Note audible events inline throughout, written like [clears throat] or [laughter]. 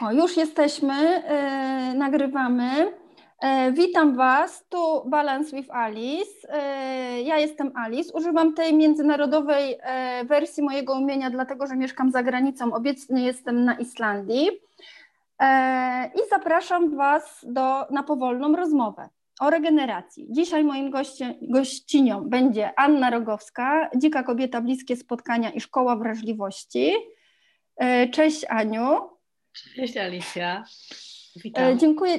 O, już jesteśmy, e, nagrywamy. E, witam Was, tu Balance with Alice. E, ja jestem Alice. Używam tej międzynarodowej e, wersji mojego umienia, dlatego że mieszkam za granicą. Obecnie jestem na Islandii. I zapraszam Was do, na powolną rozmowę o regeneracji. Dzisiaj moim goście, gościnią będzie Anna Rogowska, dzika kobieta, bliskie spotkania i szkoła wrażliwości. E, cześć Aniu. Cześć Alicja. Witam. E, dziękuję,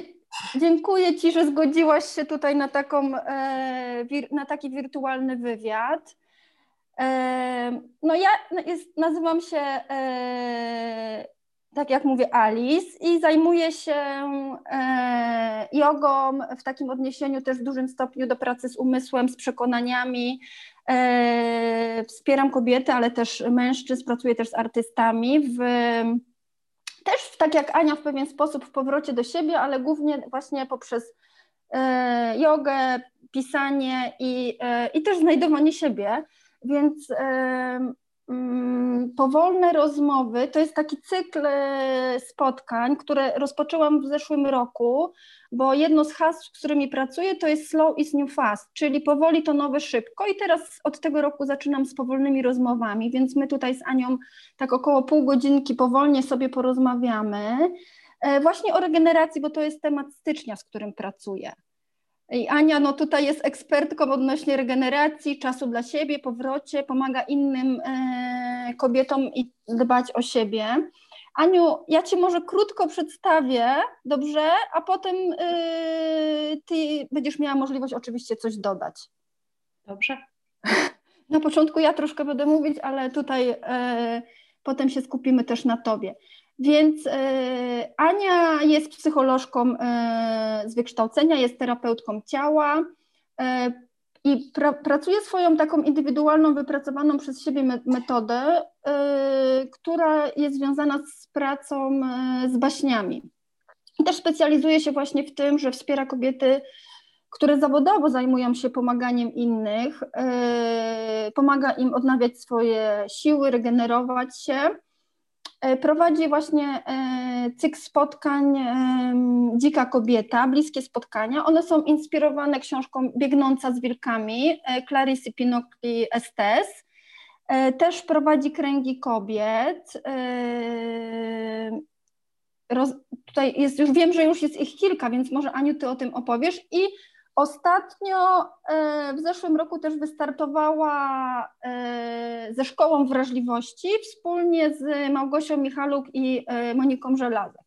dziękuję Ci, że zgodziłaś się tutaj na, taką, e, na taki wirtualny wywiad. No ja jest, nazywam się, tak jak mówię, Alice i zajmuję się jogą w takim odniesieniu też w dużym stopniu do pracy z umysłem, z przekonaniami. Wspieram kobiety, ale też mężczyzn, pracuję też z artystami w też tak jak Ania w pewien sposób w powrocie do siebie, ale głównie właśnie poprzez e, jogę, pisanie i, e, i też znajdowanie siebie. Więc e, powolne rozmowy to jest taki cykl e, spotkań, które rozpoczęłam w zeszłym roku, bo jedno z hasł, z którymi pracuję, to jest slow is new fast, czyli powoli to nowe szybko. I teraz od tego roku zaczynam z powolnymi rozmowami, więc my tutaj z Anią tak około pół godzinki powolnie sobie porozmawiamy. E, właśnie o regeneracji, bo to jest temat stycznia, z którym pracuję. I Ania no tutaj jest ekspertką odnośnie regeneracji, czasu dla siebie, powrocie, pomaga innym e, kobietom i dbać o siebie. Aniu, ja Cię może krótko przedstawię, dobrze? A potem yy, Ty będziesz miała możliwość oczywiście coś dodać. Dobrze. Na początku ja troszkę będę mówić, ale tutaj yy, potem się skupimy też na Tobie. Więc yy, Ania jest psycholożką yy, z wykształcenia, jest terapeutką ciała. Yy, i pra, pracuje swoją taką indywidualną, wypracowaną przez siebie metodę, y, która jest związana z pracą z baśniami. I też specjalizuje się właśnie w tym, że wspiera kobiety, które zawodowo zajmują się pomaganiem innych, pomaga im odnawiać swoje siły, regenerować się E, prowadzi właśnie e, cykl spotkań Dzika Kobieta, bliskie spotkania. One są inspirowane książką Biegnąca z wilkami e, Clarice Pinocchi Estes. Też prowadzi kręgi kobiet. Roz, tutaj jest, już wiem, że już jest ich kilka, więc może Aniu, ty o tym opowiesz. I Ostatnio e, w zeszłym roku też wystartowała e, ze Szkołą Wrażliwości wspólnie z Małgosią Michaluk i e, Moniką Żelazek.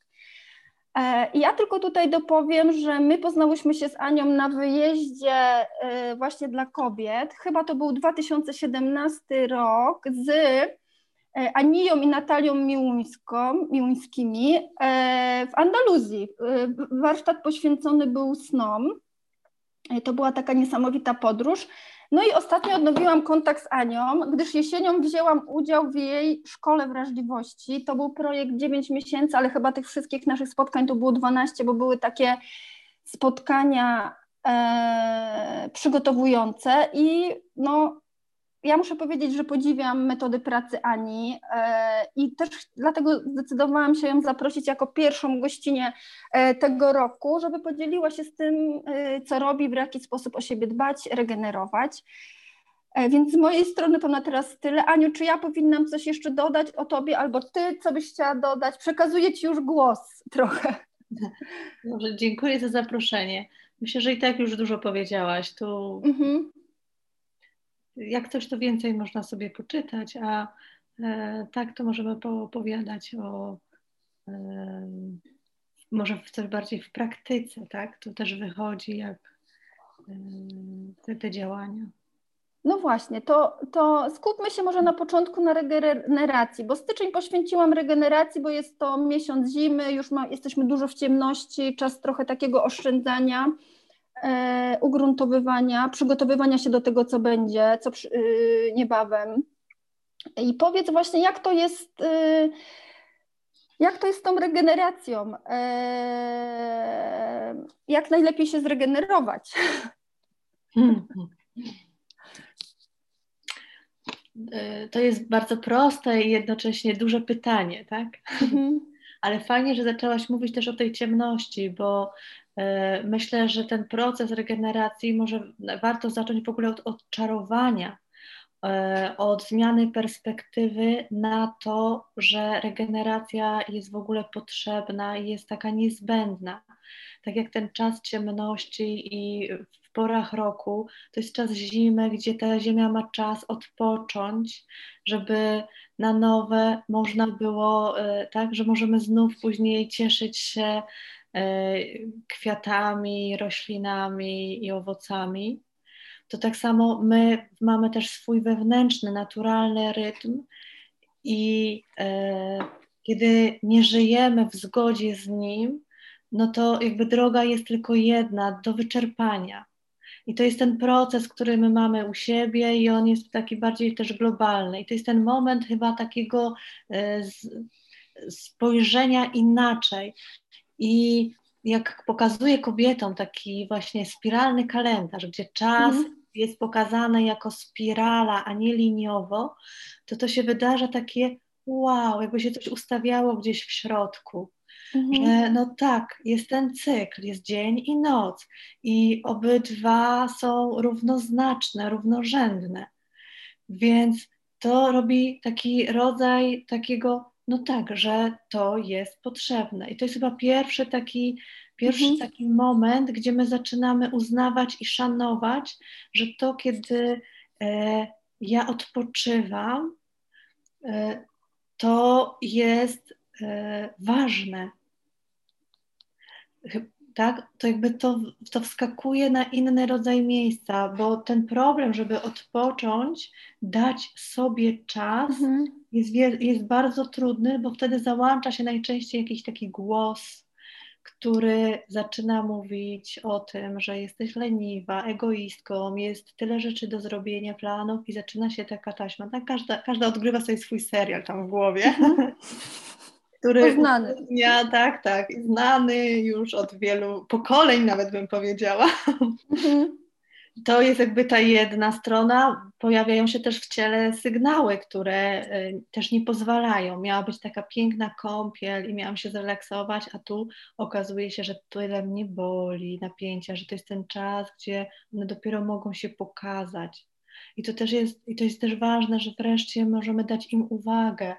Ja tylko tutaj dopowiem, że my poznałyśmy się z Anią na wyjeździe właśnie dla kobiet. Chyba to był 2017 rok z Aniją i Natalią Miłuńską, Miłuńskimi w Andaluzji. Warsztat poświęcony był snom. To była taka niesamowita podróż. No i ostatnio odnowiłam kontakt z Anią, gdyż jesienią wzięłam udział w jej szkole wrażliwości. To był projekt 9 miesięcy, ale chyba tych wszystkich naszych spotkań to było 12, bo były takie spotkania e, przygotowujące i no, ja muszę powiedzieć, że podziwiam metody pracy Ani e, i też dlatego zdecydowałam się ją zaprosić jako pierwszą gościnę e, tego roku, żeby podzieliła się z tym, e, co robi, w jaki sposób o siebie dbać, regenerować. Więc z mojej strony to na teraz tyle. Aniu, czy ja powinnam coś jeszcze dodać o Tobie, albo Ty, co byś chciała dodać? Przekazuję Ci już głos [laughs] trochę. Dobrze, dziękuję za zaproszenie. Myślę, że i tak już dużo powiedziałaś. Tu mhm jak coś, to więcej można sobie poczytać, a e, tak to możemy poopowiadać o e, może coś bardziej w praktyce, tak? To też wychodzi jak e, te, te działania. No właśnie, to, to skupmy się może na początku na regeneracji, bo styczeń poświęciłam regeneracji, bo jest to miesiąc zimy, już ma, jesteśmy dużo w ciemności, czas trochę takiego oszczędzania ugruntowywania, przygotowywania się do tego, co będzie, co przy, y, niebawem. I powiedz właśnie, jak to jest, y, jak to jest z tą regeneracją? E, jak najlepiej się zregenerować? [laughs] To jest bardzo proste i jednocześnie duże pytanie, tak? Mhm. [laughs] Ale fajnie, że zaczęłaś mówić też o tej ciemności, bo e, myślę, że ten proces regeneracji może warto zacząć w ogóle od odczarowania, e, od zmiany perspektywy na to, że regeneracja jest w ogóle potrzebna i jest taka niezbędna. Tak jak ten czas ciemności i w porach roku, to jest czas zimy, gdzie ta ziemia ma czas odpocząć, żeby na nowe można było, e, tak, że możemy znów później cieszyć się e, kwiatami, roślinami i owocami. To tak samo my mamy też swój wewnętrzny, naturalny rytm i e, kiedy nie żyjemy w zgodzie z nim, no to jakby droga jest tylko jedna do wyczerpania. I to jest ten proces, który my mamy u siebie, i on jest taki bardziej też globalny. I to jest ten moment chyba takiego e, spojrzenia inaczej. I jak pokazuje kobietom taki właśnie spiralny kalendarz, gdzie czas mm. jest pokazany jako spirala, a nie liniowo, to to się wydarza takie wow, jakby się coś ustawiało gdzieś w środku. Mhm. Że no tak, jest ten cykl, jest dzień i noc i obydwa są równoznaczne, równorzędne. Więc to robi taki rodzaj takiego, no tak, że to jest potrzebne. I to jest chyba pierwszy taki, pierwszy mhm. taki moment, gdzie my zaczynamy uznawać i szanować, że to, kiedy e, ja odpoczywam, e, to jest e, ważne, tak, to jakby to, to wskakuje na inny rodzaj miejsca, bo ten problem, żeby odpocząć, dać sobie czas, mhm. jest, jest bardzo trudny, bo wtedy załącza się najczęściej jakiś taki głos, który zaczyna mówić o tym, że jesteś leniwa, egoistką, jest tyle rzeczy do zrobienia, planów i zaczyna się taka taśma. Tak, każda, każda odgrywa sobie swój serial tam w głowie. [laughs] Który znany. Ja, tak, tak, znany już od wielu pokoleń, nawet bym powiedziała. Mhm. To jest jakby ta jedna strona. Pojawiają się też w ciele sygnały, które y, też nie pozwalają. Miała być taka piękna kąpiel i miałam się zrelaksować, a tu okazuje się, że tyle mnie boli, napięcia, że to jest ten czas, gdzie one dopiero mogą się pokazać. I to też jest, i to jest też ważne, że wreszcie możemy dać im uwagę,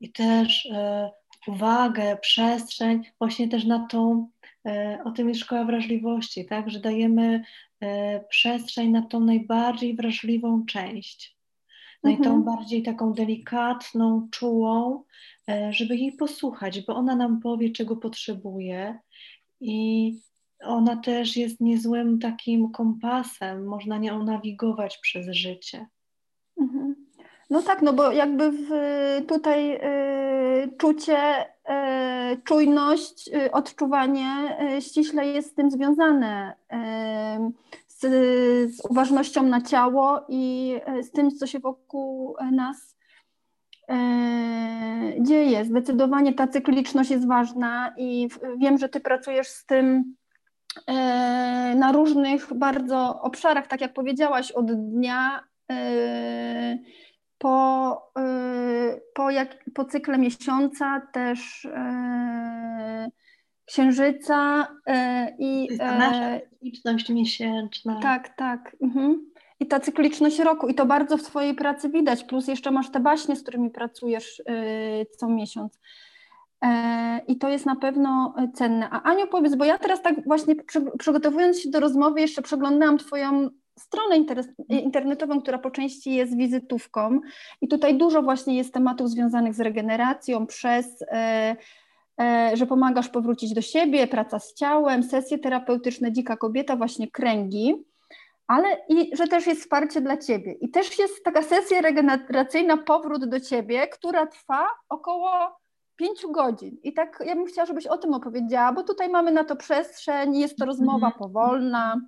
i też e, uwagę, przestrzeń właśnie też na tą, e, o tym jest szkoła wrażliwości, tak, że dajemy e, przestrzeń na tą najbardziej wrażliwą część, na mhm. tą bardziej taką delikatną, czułą, żeby jej posłuchać, bo ona nam powie, czego potrzebuje i ona też jest niezłym takim kompasem, można nią nawigować przez życie. No tak, no bo jakby w, tutaj y, czucie, y, czujność, y, odczuwanie y, ściśle jest z tym związane, y, z, z, uważnością na ciało i y, z tym, co się wokół nas dzieje. Zdecydowanie ta cykliczność jest ważna i wiem, że Ty pracujesz z tym na różnych bardzo obszarach, tak jak powiedziałaś, od dnia po, y, po, jak, po cykle miesiąca też y, księżyca y, i nasza cykliczność miesięczna. Tak, tak. Mhm. I ta cykliczność roku, i to bardzo w Twojej pracy widać, plus jeszcze masz te baśnie, z którymi pracujesz co miesiąc. E, I to jest na pewno cenne. A Aniu, powiedz, bo ja teraz tak właśnie przygotowując się do rozmowy, jeszcze przeglądałam Twoją stronę internetową, która po części jest wizytówką i tutaj dużo właśnie jest tematów związanych z regeneracją przez e, e, że pomagasz powrócić do siebie, praca z ciałem, sesje terapeutyczne, dzika kobieta, właśnie kręgi, ale i że też jest wsparcie dla ciebie. I też jest taka sesja regeneracyjna, powrót do ciebie, która trwa około pięciu godzin. I tak ja bym chciała, żebyś o tym opowiedziała, bo tutaj mamy na to przestrzeń, jest to rozmowa mhm. powolna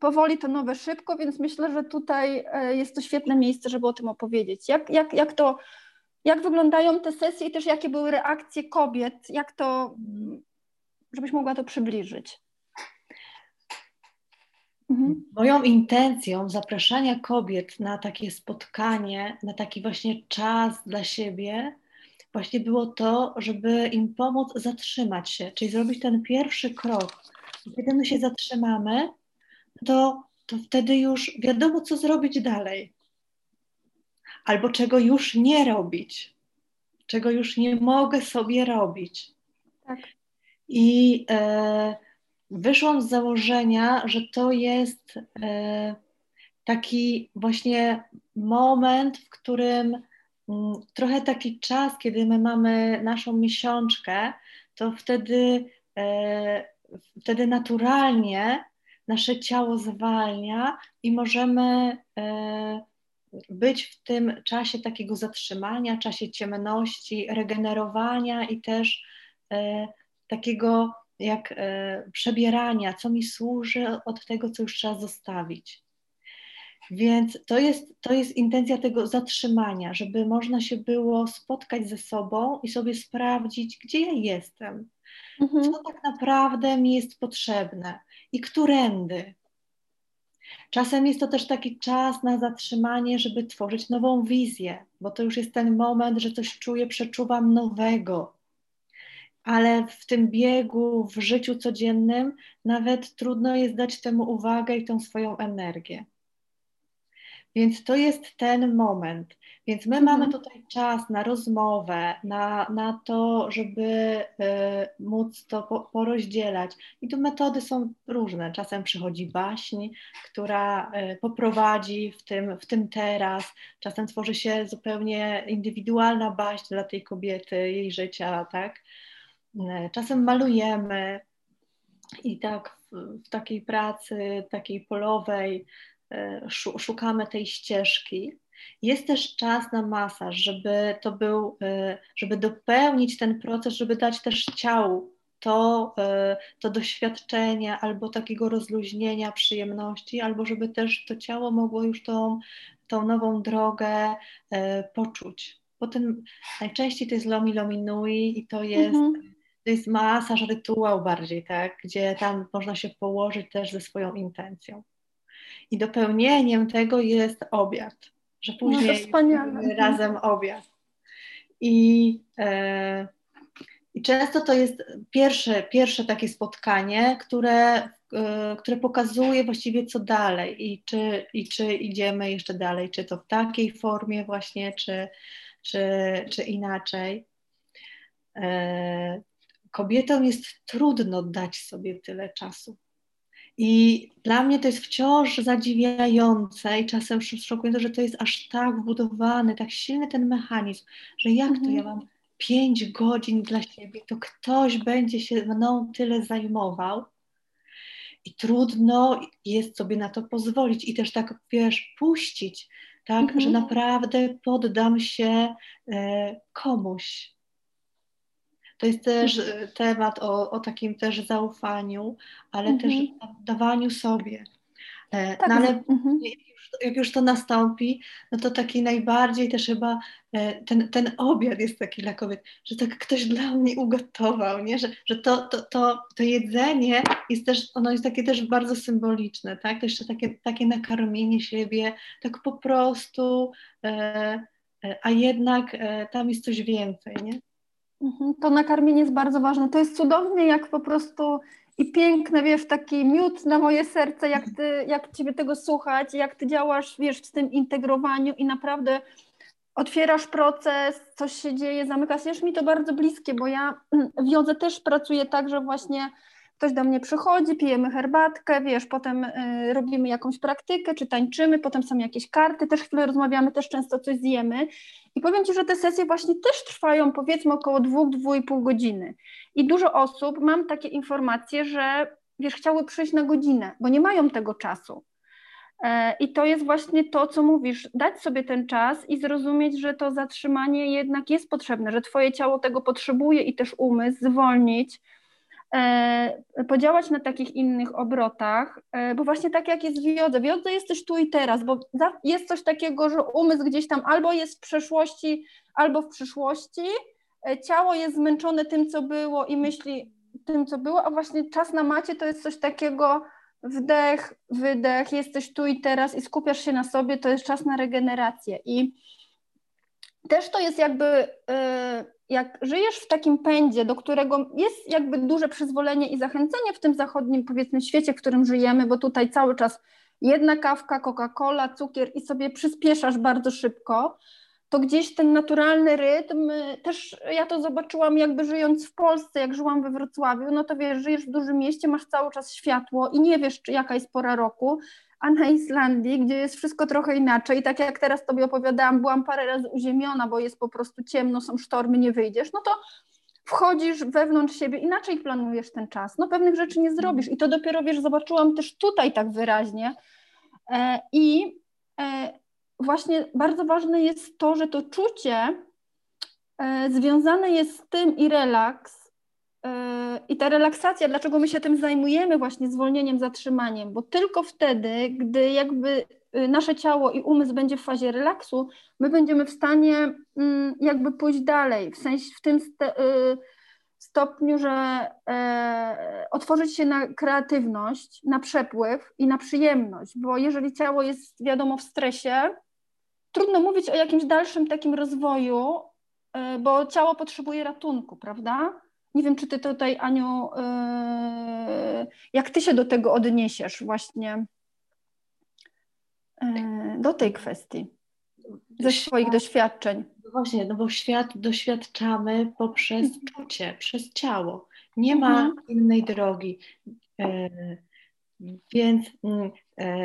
powoli to nowe szybko, więc myślę, że tutaj e, jest to świetne miejsce, żeby o tym opowiedzieć. Jak, jak, jak to, jak wyglądają te sesje i też jakie były reakcje kobiet, jak to, żebyś mogła to przybliżyć. Mhm. Moją intencją zapraszania kobiet na takie spotkanie, na taki właśnie czas dla siebie, właśnie było to, żeby im pomóc zatrzymać się, czyli zrobić ten pierwszy krok. Kiedy my się zatrzymamy, to, to wtedy już wiadomo, co zrobić dalej. Albo czego już nie robić, czego już nie mogę sobie robić. Tak. I e, wyszłam z założenia, że to jest e, taki właśnie moment, w którym mm, trochę taki czas, kiedy my mamy naszą miesiączkę, to wtedy, e, wtedy naturalnie nasze ciało zwalnia i możemy e, być w tym czasie takiego zatrzymania, czasie ciemności, regenerowania i też e, takiego jak przebierania, co mi służy od tego, co już trzeba zostawić. Więc to jest, to jest intencja tego zatrzymania, żeby można się było spotkać ze sobą i sobie sprawdzić, gdzie ja jestem, mhm. co tak naprawdę mi jest potrzebne i którędy. Czasem jest to też taki czas na zatrzymanie, żeby tworzyć nową wizję, bo to już jest ten moment, że coś czuję, przeczuwam nowego. Ale w tym biegu, w życiu codziennym, nawet trudno jest dać temu uwagę i tą swoją energię. Więc to jest ten moment. Więc my mhm. mamy tutaj czas na rozmowę, na, na to, żeby y, móc to po, porozdzielać. I tu metody są różne. Czasem przychodzi baśń, która y, poprowadzi w tym, w tym teraz. Czasem tworzy się zupełnie indywidualna baśń dla tej kobiety, jej życia, tak? Y, czasem malujemy i tak w, w takiej pracy, takiej polowej, szukamy tej ścieżki. Jest też czas na masaż, żeby to był, e, żeby dopełnić ten proces, żeby dać też ciału to, e, to doświadczenie albo takiego rozluźnienia, przyjemności, albo żeby też to ciało mogło już tą, tą nową drogę poczuć. Potem najczęściej to jest lomi lomi nui i to jest, mhm. to jest masaż, rytuał bardziej, tak? gdzie tam można się położyć też ze swoją intencją. I dopełnieniem tego jest obiad, że później no razem obiad. I, e, I często to jest pierwsze, pierwsze takie spotkanie, które, e, które pokazuje właściwie co dalej i czy, i czy idziemy jeszcze dalej, czy to w takiej formie właśnie, czy, czy, czy inaczej. E, kobietom jest trudno dać sobie tyle czasu. I dla mnie to jest wciąż zadziwiające i czasem szokujące, że to jest aż tak wbudowany, tak silny ten mechanizm, że jak to ja mhm. mam pięć godzin dla siebie, to ktoś będzie się mną tyle zajmował. I trudno jest sobie na to pozwolić i też tak, wiesz, puścić, tak, mhm. że naprawdę poddam się e, komuś, to jest też e, temat o, o takim też zaufaniu, ale mhm. też dawaniu sobie. E, tak, no ale mhm. jak, już, jak, już, to nastąpi, no to taki najbardziej też chyba e, ten, ten obiad jest taki dla kobiet, że tak ktoś dla mnie ugotował, nie? że, że to, to, to, to jedzenie jest też, ono jest takie też bardzo symboliczne, tak? To jeszcze takie, takie nakarmienie siebie, tak po prostu, a jednak tam jest coś więcej, nie? Mhm, to nakarmienie jest bardzo ważne. To jest cudowne, jak po prostu i piękne, wiesz, taki miód na moje serce, jak, ty, jak Ciebie tego słuchać, jak Ty działasz, wiesz, w tym integrowaniu i naprawdę otwierasz proces, coś się dzieje, zamykasz. Jest mi to bardzo bliskie, bo ja w jodze też pracuję tak, że właśnie ktoś do mnie przychodzi, pijemy herbatkę, wiesz, potem y, robimy jakąś praktykę, czy tańczymy, potem są jakieś karty, też chwilę rozmawiamy, też często coś zjemy. I powiem Ci, że te sesje właśnie też trwają powiedzmy około dwóch, dwóch i pół godziny. I dużo osób, mam takie informacje, że wiesz, chciały przyjść na godzinę, bo nie mają tego czasu. E, I to jest właśnie to, co mówisz, dać sobie ten czas i zrozumieć, że to zatrzymanie jednak jest potrzebne, że Twoje ciało tego potrzebuje i też umysł zwolnić, podziałać na takich innych obrotach, e, bo właśnie tak jak jest w jodze, w jodze jesteś tu i teraz, bo jest coś takiego, że umysł gdzieś tam albo jest w przeszłości, albo w przyszłości, e, ciało jest zmęczone tym, co było i myśli tym, co było, a właśnie czas na macie to jest coś takiego, wdech, wydech, jesteś tu i teraz i skupiasz się na sobie, to jest czas na regenerację. I też to jest jakby jak żyjesz w takim pędzie, do którego jest jakby duże przyzwolenie i zachęcenie w tym zachodnim, powiedzmy, świecie, w którym żyjemy, bo tutaj cały czas jedna kawka, Coca-Cola, cukier i sobie przyspieszasz bardzo szybko, to gdzieś ten naturalny rytm, też ja to zobaczyłam jakby żyjąc w Polsce, jak żyłam we Wrocławiu, no to wiesz, żyjesz w dużym mieście, masz cały czas światło i nie wiesz, czy jaka jest pora roku, a na Islandii, gdzie jest wszystko trochę inaczej, tak jak teraz Tobie opowiadałam, byłam parę razy uziemiona, bo jest po prostu ciemno, są sztormy, nie wyjdziesz, no to wchodzisz wewnątrz siebie, inaczej planujesz ten czas, no pewnych rzeczy nie zrobisz i to dopiero, wiesz, zobaczyłam też tutaj tak wyraźnie. E, i e, właśnie bardzo ważne jest to, że to czucie e, związane jest z tym i relaks, i ta relaksacja, dlaczego my się tym zajmujemy, właśnie zwolnieniem, zatrzymaniem, bo tylko wtedy, gdy jakby y, nasze ciało i umysł będzie w fazie relaksu, my będziemy w stanie mm, jakby pójść dalej, w sensie w tym y, stopniu, że e, otworzyć się na kreatywność, na przepływ i na przyjemność, bo jeżeli ciało jest wiadomo w stresie, trudno mówić o jakimś dalszym takim rozwoju, e, bo ciało potrzebuje ratunku, prawda? Nie wiem, czy ty tutaj, Aniu, yy, jak ty się do tego odniesiesz właśnie yy, do tej kwestii ze swoich doświadczeń. No właśnie, no bo świat doświadczamy poprzez mhm. czucie, przez ciało. Nie ma mhm. innej drogi. Yy, więc mm,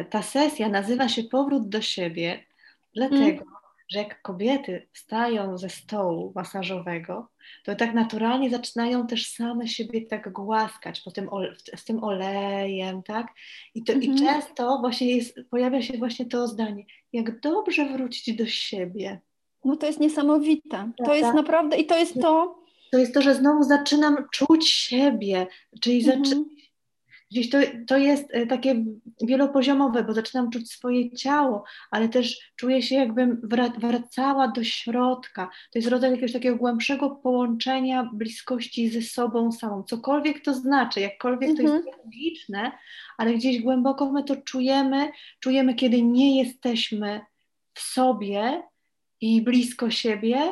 ta sesja nazywa się Powrót do siebie, dlatego, mhm że jak kobiety wstają ze stołu masażowego, to tak naturalnie zaczynają też same siebie tak głaskać po tym z tym olejem, tak? I, to, mhm. i często właśnie jest, pojawia się właśnie to zdanie, jak dobrze wrócić do siebie. No to jest niesamowite. To jest naprawdę, i to jest to... To jest to, że znowu zaczynam czuć siebie, czyli mhm. zaczy, Gdzieś to, to jest e, takie wielopoziomowe, bo zaczynam czuć swoje ciało, ale też czuję się jakbym wracała do środka. To jest rodzaj jakiegoś takiego głębszego połączenia, bliskości ze sobą samą. Cokolwiek to znaczy, jakkolwiek mhm. to jest mhm. logiczne, ale gdzieś głęboko my to czujemy, czujemy, kiedy nie jesteśmy w sobie i blisko siebie,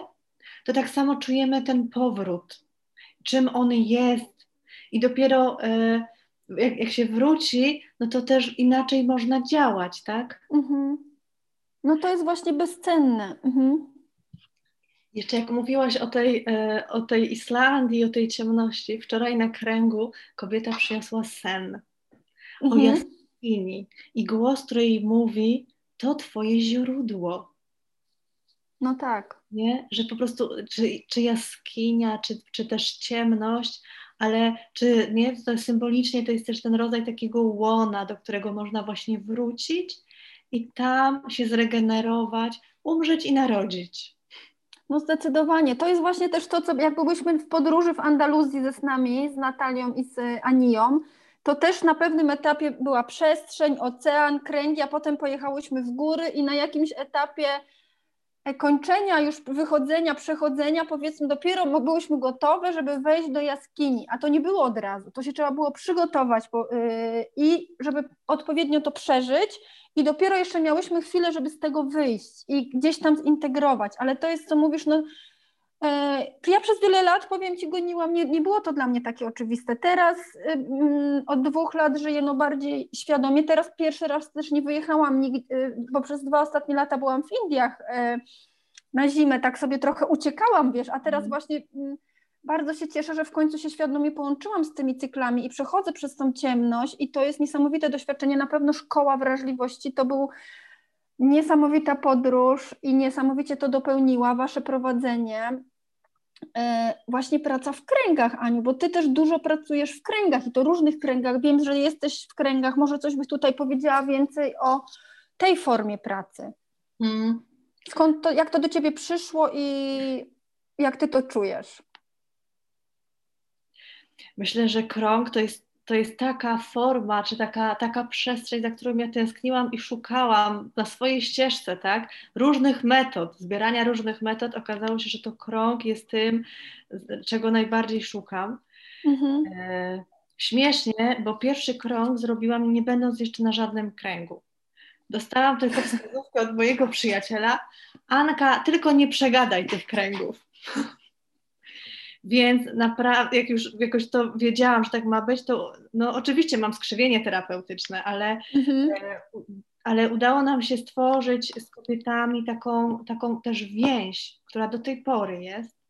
to tak samo czujemy ten powrót, czym on jest. I dopiero... Yy, jak, jak się wróci, no to też inaczej można działać, tak? Mhm. No to jest właśnie bezcenne. Mhm. Jeszcze jak mówiłaś o tej, e, o tej Islandii, o tej ciemności, wczoraj na kręgu kobieta przyniosła sen mhm. o jaskini i głos, który jej mówi, to twoje źródło. No tak. Nie? Że po prostu, czy, czy jaskinia, czy, czy też ciemność, ale czy nie, to symbolicznie to jest też ten rodzaj takiego łona, do którego można właśnie wrócić i tam się zregenerować, umrzeć i narodzić. No zdecydowanie. To jest właśnie też to, co jak byliśmy w podróży w Andaluzji ze snami, z Natalią i z Aniją, to też na pewnym etapie była przestrzeń, ocean, kręgi, a potem pojechałyśmy w góry i na jakimś etapie kończenia już wychodzenia, przechodzenia, powiedzmy dopiero byłyśmy gotowe, żeby wejść do jaskini, a to nie było od razu, to się trzeba było przygotować bo, yy, i żeby odpowiednio to przeżyć. I dopiero jeszcze miałyśmy chwilę, żeby z tego wyjść i gdzieś tam zintegrować, ale to jest, co mówisz, no ja przez wiele lat, powiem Ci, goniłam, nie, nie było to dla mnie takie oczywiste. Teraz od dwóch lat żyję no bardziej świadomie. Teraz pierwszy raz też nie wyjechałam, nigdy, bo przez dwa ostatnie lata byłam w Indiach y, na zimę, tak sobie trochę uciekałam, wiesz, a teraz mm. właśnie mm, bardzo się cieszę, że w końcu się świadomie połączyłam z tymi cyklami i przechodzę przez tą ciemność i to jest niesamowite doświadczenie, na pewno szkoła wrażliwości, to był niesamowita podróż i niesamowicie to dopełniła Wasze prowadzenie. E, właśnie praca w kręgach, Aniu, bo Ty też dużo pracujesz w kręgach i to różnych kręgach. Wiem, że jesteś w kręgach, może coś byś tutaj powiedziała więcej o tej formie pracy. Hmm. Skąd to, jak to do ciebie przyszło i jak ty to czujesz? Myślę, że krąg to jest, to jest taka forma, czy taka, taka przestrzeń, za którą ja tęskniłam i szukałam na swojej ścieżce, tak? Różnych metod, zbierania różnych metod. Okazało się, że to krąg jest tym, czego najbardziej szukam. Mhm. E, śmiesznie, bo pierwszy krąg zrobiłam nie będąc jeszcze na żadnym kręgu dostałam tylko wskazówkę od mojego przyjaciela, Anka, tylko nie przegadaj tych kręgów. Więc naprawdę, jak już jakoś to wiedziałam, że tak ma być, to no oczywiście mam skrzywienie terapeutyczne, ale, mhm. E, ale udało nam się stworzyć z kobietami taką, taką też więź, która do tej pory jest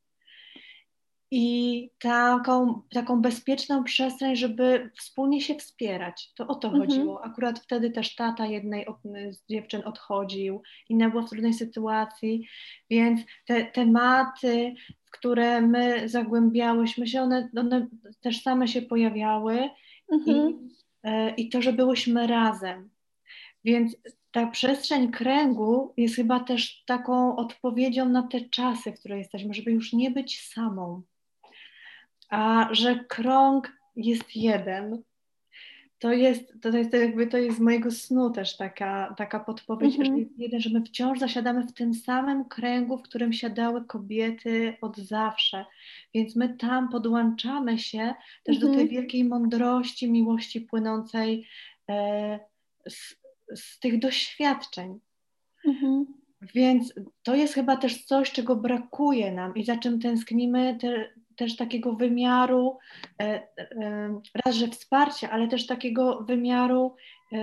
i taką, taką bezpieczną przestrzeń, żeby wspólnie się wspierać. To o to mhm. chodziło. Akurat wtedy też tata jednej z dziewczyn odchodził, inna była w trudnej sytuacji, więc te tematy, które my zagłębiałyśmy się, one, one też same się pojawiały mhm. i, e, i to, że byłyśmy razem. Więc ta przestrzeń kręgu jest chyba też taką odpowiedzią na te czasy, w których jesteśmy, żeby już nie być samą a że krąg jest jeden. To jest, to jest jakby to jest z mojego snu też taka, taka podpowiedź, że jest jeden, że my wciąż zasiadamy w tym samym kręgu, w którym siadały kobiety od zawsze. Więc my tam podłączamy się też mm-hmm. do tej mhm. wielkiej mądrości, miłości płynącej e, z, z, tych doświadczeń. Mm-hmm. Więc to jest chyba też coś, czego brakuje nam i za czym tęsknimy te, też takiego wymiaru, e, e, raz, że wsparcia, ale też takiego wymiaru, e,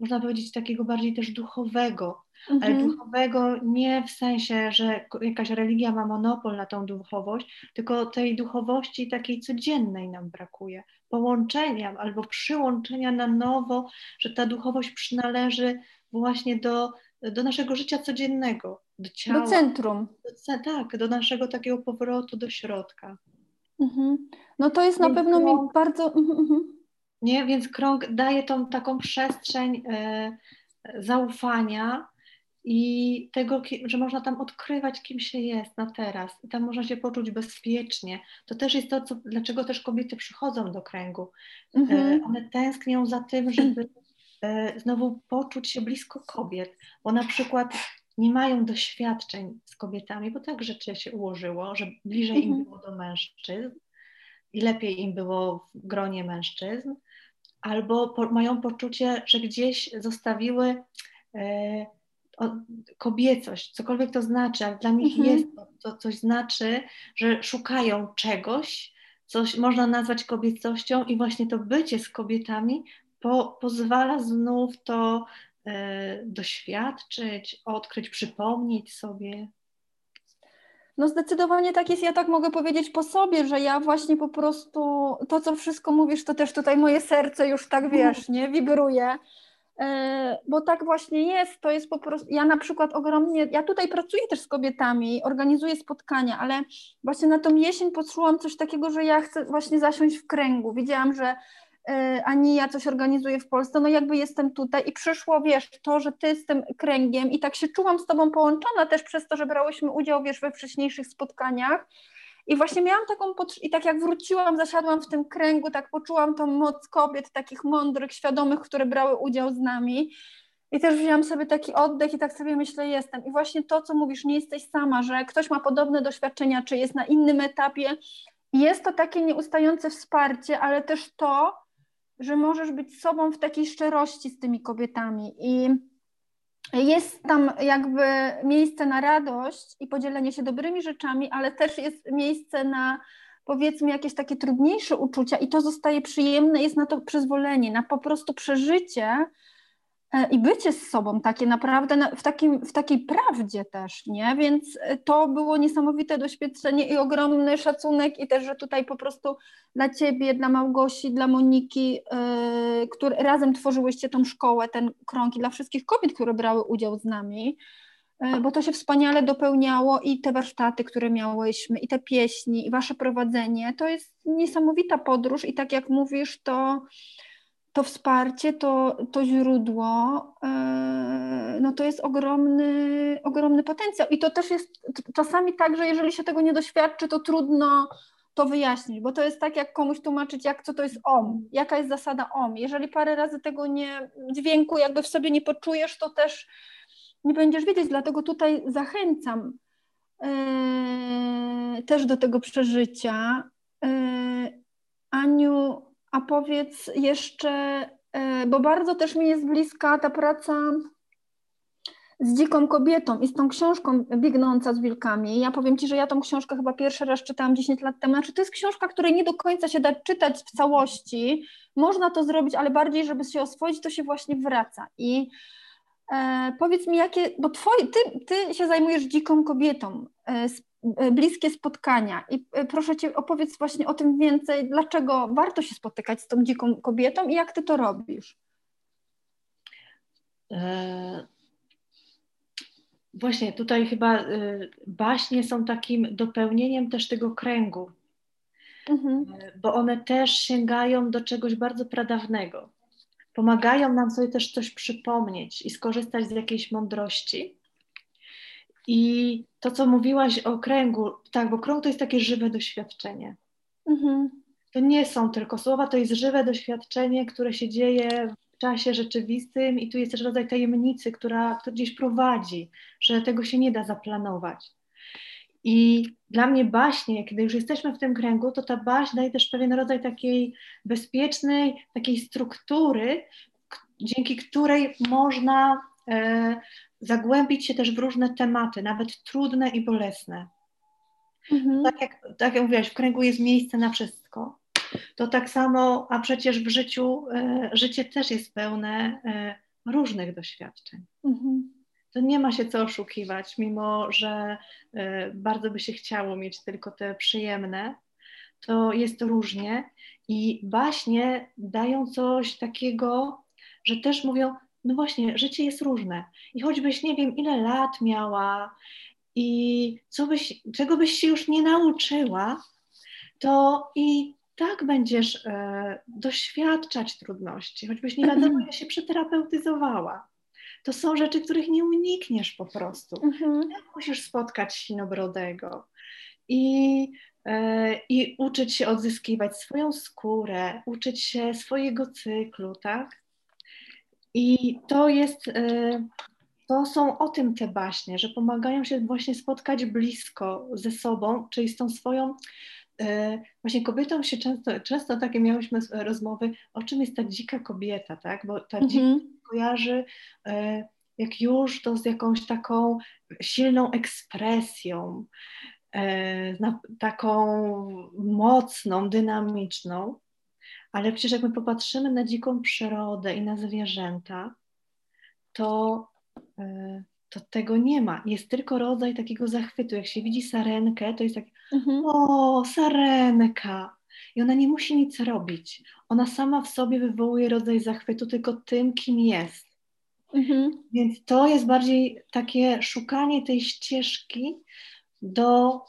można powiedzieć, takiego bardziej też duchowego. Mhm. Ale duchowego nie w sensie, że jakaś religia ma monopol na tą duchowość, tylko tej duchowości takiej codziennej nam brakuje. Połączenia albo przyłączenia na nowo, że ta duchowość przynależy właśnie do, do naszego życia codziennego, do ciała. Do centrum. Do, tak, do naszego takiego powrotu do środka. Mhm. No to jest Więc na pewno krąg, mi bardzo... Mhm, mhm. Nie, więc krąg daje tą taką przestrzeń e, zaufania i tego, że można tam odkrywać, kim się jest na teraz. I tam można się poczuć bezpiecznie. To też jest to, co, dlaczego też kobiety przychodzą do kręgu. E, mhm. one tęsknią za tym, żeby e, [clears throat] znowu poczuć się blisko kobiet, bo na przykład nie mają doświadczeń z kobietami, bo tak rzeczy się ułożyło, że bliżej mhm. im było do mężczyzn i lepiej im było w gronie mężczyzn, albo po, mają poczucie, że gdzieś zostawiły e, o, kobiecość, cokolwiek to znaczy, ale dla nich mhm. jest to, to coś znaczy, że szukają czegoś, coś można nazwać kobiecością i właśnie to bycie z kobietami po, pozwala znów to E, doświadczyć, odkryć, przypomnieć sobie? No zdecydowanie tak jest. Ja tak mogę powiedzieć po sobie, że ja właśnie po prostu to, co wszystko mówisz, to też tutaj moje serce już tak wiesz, nie, wibruje. E, bo tak właśnie jest, to jest po prostu, ja na przykład ogromnie, ja tutaj pracuję też z kobietami, organizuję spotkania, ale właśnie na tą jesień poczułam coś takiego, że ja chcę właśnie zasiąść w kręgu. Widziałam, że ani ja coś organizuję w Polsce, no jakby jestem tutaj i przyszło, wiesz, to, że ty z tym kręgiem i tak się czułam z tobą połączona też przez to, że brałyśmy udział, wiesz, we wcześniejszych spotkaniach i właśnie miałam taką i tak jak wróciłam, zasiadłam w tym kręgu, tak poczułam tą moc kobiet, takich mądrych, świadomych, które brały udział z nami i też wzięłam sobie taki oddech i tak sobie myślę, jestem. I właśnie to, co mówisz, nie jesteś sama, że ktoś ma podobne doświadczenia, czy jest na innym etapie. Jest to takie nieustające wsparcie, ale też to, że możesz być sobą w takiej szczerości z tymi kobietami. I jest tam jakby miejsce na radość i podzielenie się dobrymi rzeczami, ale też jest miejsce na powiedzmy jakieś takie trudniejsze uczucia i to zostaje przyjemne, jest na to przyzwolenie, na po prostu przeżycie i bycie z sobą takie naprawdę w, takim, w takiej prawdzie też, nie? Więc e, to było niesamowite doświadczenie i ogromny szacunek i też, że tutaj po prostu dla Ciebie, dla Małgosi, dla Moniki, yy, które razem tworzyłyście tą szkołę, ten krąg i dla wszystkich kobiet, które brały udział z nami, yy, bo to się wspaniale dopełniało i te warsztaty, które miałyśmy, i te pieśni, i Wasze prowadzenie, to jest niesamowita podróż i tak jak mówisz, to to wsparcie, to, to źródło, e, no to jest ogromny, ogromny potencjał. I to też jest czasami tak, że jeżeli się tego nie doświadczy, to trudno to wyjaśnić, bo to jest tak, jak komuś tłumaczyć, jak co to jest OM, jaka jest zasada OM. Jeżeli parę razy tego nie, dźwięku jakby w sobie nie poczujesz, to też nie będziesz wiedzieć, dlatego tutaj zachęcam yy, też do tego przeżycia. Yy, Aniu, a powiedz jeszcze, e, bo bardzo też mi jest bliska ta praca z dziką kobietą i z tą książką Biegnąca z wilkami. Ja powiem Ci, że ja tą książkę chyba pierwszy raz czytałam 10 lat temu. Znaczy, to jest książka, której nie do końca się da czytać w całości. Można to zrobić, ale bardziej, żeby się oswoić, to się właśnie wraca. I e, powiedz mi, jakie, bo twoje, ty, ty się zajmujesz dziką kobietą, e, e bliskie spotkania. I e, proszę Cię, opowiedz właśnie o tym więcej, dlaczego warto się spotykać z tą dziką kobietą i jak Ty to robisz. E, właśnie tutaj chyba y, baśnie są takim dopełnieniem też tego kręgu, mhm. E, bo one też sięgają do czegoś bardzo pradawnego. Pomagają nam sobie też coś przypomnieć i skorzystać z jakiejś mądrości. I to, co mówiłaś o kręgu, tak, bo krąg to jest takie żywe doświadczenie. Mhm. To nie są tylko słowa, to jest żywe doświadczenie, które się dzieje czasie rzeczywistym i tu jest też rodzaj tajemnicy, która, która gdzieś prowadzi, że tego się nie da zaplanować. I dla mnie baśnie, kiedy już jesteśmy w tym kręgu, to ta baśń daje też pewien rodzaj takiej bezpiecznej, takiej struktury, dzięki której można e, zagłębić się też w różne tematy, nawet trudne i bolesne. Mhm. Tak, jak, tak jak mówiłaś, w kręgu jest miejsce na wszystko to tak samo, a przecież w życiu, e, życie też jest pełne e, różnych doświadczeń. Mhm. To nie ma się co oszukiwać, mimo że e, bardzo by się chciało mieć tylko te przyjemne, to jest różnie i baśnie dają coś takiego, że też mówią, no właśnie, życie jest różne. I choćbyś nie wiem ile lat miała i co byś, czego byś się już nie nauczyła, to i tak będziesz e, doświadczać trudności, choćbyś nie wiadomo, jak się przeterapeutyzowała. To są rzeczy, których nie unikniesz po prostu. Mhm. Musisz spotkać sinobrodego i, e, i uczyć się odzyskiwać swoją skórę, uczyć się swojego cyklu, tak? I to jest, e, to są o tym te baśnie, że pomagają się właśnie spotkać blisko ze sobą, czyli z tą swoją właśnie kobietom się często, często takie miałyśmy rozmowy, o czym jest ta dzika kobieta, tak? Bo ta dzika mhm. kojarzy e, jak już to z jakąś taką silną ekspresją, e, taką mocną, dynamiczną, ale przecież jak my popatrzymy na dziką przyrodę i na zwierzęta, to to tego nie ma. Jest tylko rodzaj takiego zachwytu. Jak się widzi sarenkę, to jest tak, mhm. o, sarenka. I ona nie musi nic robić. Ona sama w sobie wywołuje rodzaj zachwytu tylko tym, kim jest. Mhm. Więc to jest bardziej takie szukanie tej ścieżki do,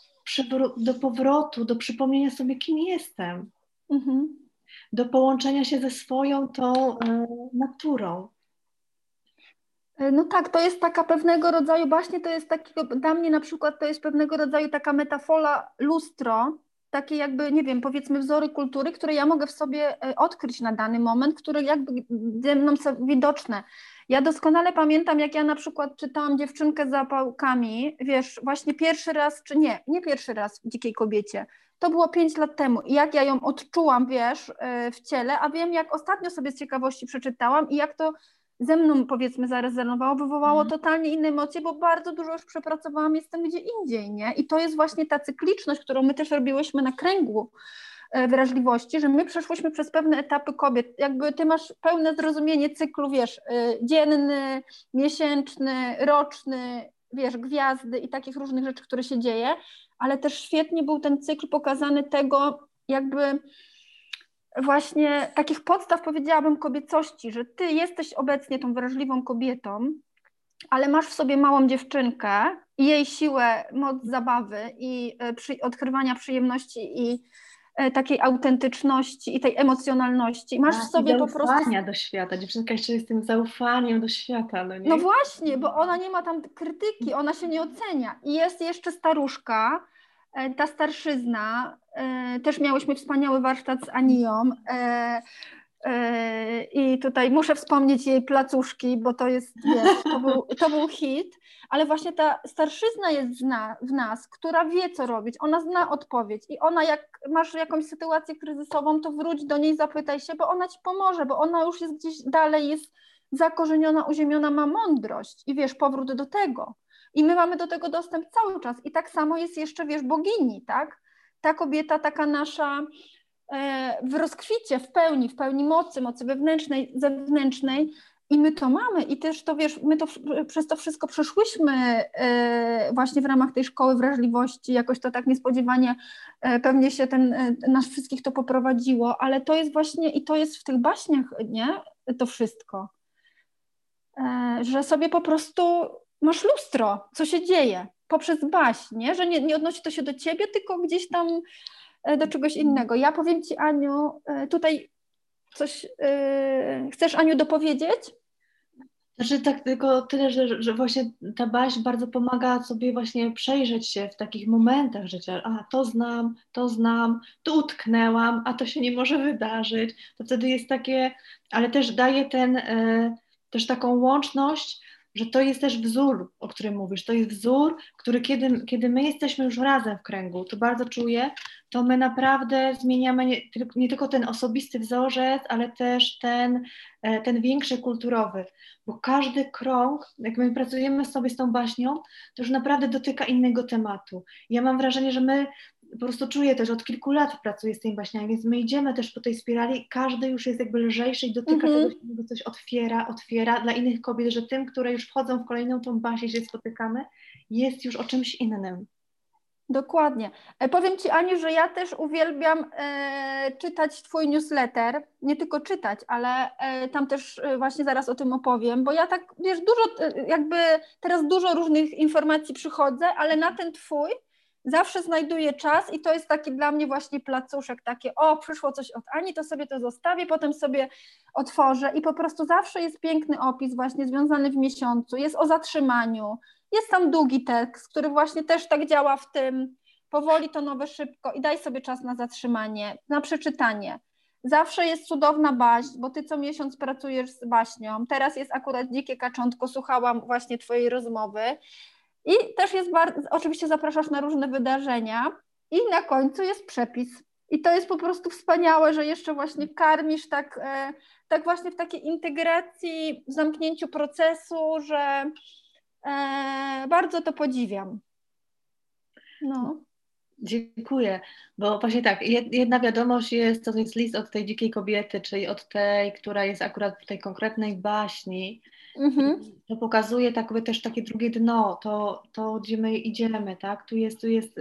do powrotu, do przypomnienia sobie, kim jestem. Mhm. Do połączenia się ze swoją tą y, naturą. E, no tak, to jest taka pewnego rodzaju, właśnie to jest takiego, dla mnie na przykład to jest pewnego rodzaju taka metafora lustro, takie jakby, nie wiem, powiedzmy wzory kultury, które ja mogę w sobie e, odkryć na dany moment, które jakby ze mną są widoczne. Ja doskonale pamiętam, jak ja na przykład czytałam Dziewczynkę z zapałkami, wiesz, właśnie pierwszy raz, czy nie, nie pierwszy raz w Dzikiej Kobiecie, to było pięć lat temu i jak ja ją odczułam, wiesz, e, w ciele, a wiem, jak ostatnio sobie z ciekawości przeczytałam i jak to ze mną powiedzmy zarezerwowało, wywołało mhm. totalnie inne emocje, bo bardzo dużo już przepracowałam, jestem gdzie indziej, nie? I to jest właśnie ta cykliczność, którą my też robiłyśmy na kręgu e, wrażliwości, że my przeszłyśmy przez pewne etapy kobiet, jakby ty masz pełne zrozumienie cyklu, wiesz, e, dzienny, miesięczny, roczny, wiesz, gwiazdy i takich różnych rzeczy, które się dzieje, ale też świetnie był ten cykl pokazany tego, jakby właśnie takich podstaw powiedziałabym kobiecości, że ty jesteś obecnie tą wrażliwą kobietą, ale masz w sobie małą dziewczynkę i jej siłę, moc zabawy i e, przy, odkrywania przyjemności i e, takiej autentyczności i tej emocjonalności. Masz tak, w sobie po prostu. Zaufania do świata. Dziewczynka jeszcze jest tym zaufaniem do świata. No, nie? no właśnie, bo ona nie ma tam krytyki, ona się nie ocenia. I jest jeszcze staruszka, ta starszyzna, e, też miałyśmy wspaniały warsztat z Anią e, i tutaj muszę wspomnieć jej placuszki, bo to jest, wiesz, to był, to był hit, ale właśnie ta starszyzna jest zna, w nas, która wie, co robić, ona zna odpowiedź i ona jak masz jakąś sytuację kryzysową, to wróć do niej, zapytaj się, bo ona ci pomoże, bo ona już jest gdzieś dalej, jest zakorzeniona, uziemiona ma mądrość i wiesz, powrót do tego. I my mamy do tego dostęp cały czas. I tak samo jest jeszcze, wiesz, bogini, tak? Ta kobieta, taka nasza e, w rozkwicie, w pełni, w pełni mocy, mocy wewnętrznej, zewnętrznej, i my to mamy i też to wiesz, my to przez to wszystko przeszłyśmy e, właśnie w ramach tej szkoły wrażliwości, jakoś to tak niespodziewanie e, pewnie się ten, nas wszystkich to poprowadziło, ale to jest właśnie i to jest w tych baśniach, nie? To wszystko. Że sobie po prostu masz lustro, co się dzieje poprzez baśń, nie? Że nie, nie odnosi to się do ciebie, tylko gdzieś tam do czegoś innego. Ja powiem Ci, Aniu, tutaj coś chcesz, Aniu, dopowiedzieć? Znaczy tak tylko tyle, że, że właśnie ta baśń bardzo pomaga sobie właśnie przejrzeć się w takich momentach życia. A to znam, to znam, tu utknęłam, a to się nie może wydarzyć. To wtedy jest takie, ale też daje ten, e, też taką łączność że to jest też wzór, o którym mówisz. To jest wzór, który kiedy, kiedy my jesteśmy już razem w kręgu, to bardzo czuję, to my naprawdę zmieniamy nie, nie tylko ten osobisty wzorzec, ale też ten, e, ten większy kulturowy, bo każdy krąg, jak my pracujemy sobie z tą baśnią, to już naprawdę dotyka innego tematu. Ja mam wrażenie, że my po prostu czuję też, od kilku lat pracuję z tymi baśniami, więc my idziemy też po tej spirali, każdy już jest jakby lżejszy i dotyka mm -hmm. czegoś, coś otwiera, otwiera dla innych kobiet, że tym, które już wchodzą w kolejną tą baśń, się spotykamy, jest już o czymś innym. Dokładnie. E, powiem Ci, Aniu, że ja też uwielbiam e, czytać Twój newsletter. Nie tylko czytać, ale e, tam też e, właśnie zaraz o tym opowiem, bo ja tak, wiesz, dużo, e, jakby teraz dużo różnych informacji przychodzę, ale na ten Twój zawsze znajduję czas i to jest taki dla mnie właśnie placuszek, takie o, przyszło coś od Ani, to sobie to zostawię, potem sobie otworzę i po prostu zawsze jest piękny opis właśnie związany w miesiącu, jest o zatrzymaniu, jest tam długi tekst, który właśnie też tak działa w tym, powoli to nowe szybko i daj sobie czas na zatrzymanie, na przeczytanie. Zawsze jest cudowna baśń, bo ty co miesiąc pracujesz z baśnią. Teraz jest akurat Dzikie Kaczątko, słuchałam właśnie twojej rozmowy i też jest bardzo, oczywiście zapraszasz na różne wydarzenia i na końcu jest przepis. I to jest po prostu wspaniałe, że jeszcze właśnie karmisz tak, e, tak właśnie w takiej integracji, w zamknięciu procesu, że e, bardzo to podziwiam. No. Dziękuję, bo właśnie tak, jedna wiadomość jest, to jest list od tej dzikiej kobiety, czyli od tej, która jest akurat w tej konkretnej baśni, Mhm. To pokazuje tak, też takie drugie dno, to, to gdzie my idziemy, tak? Tu jest, tu jest,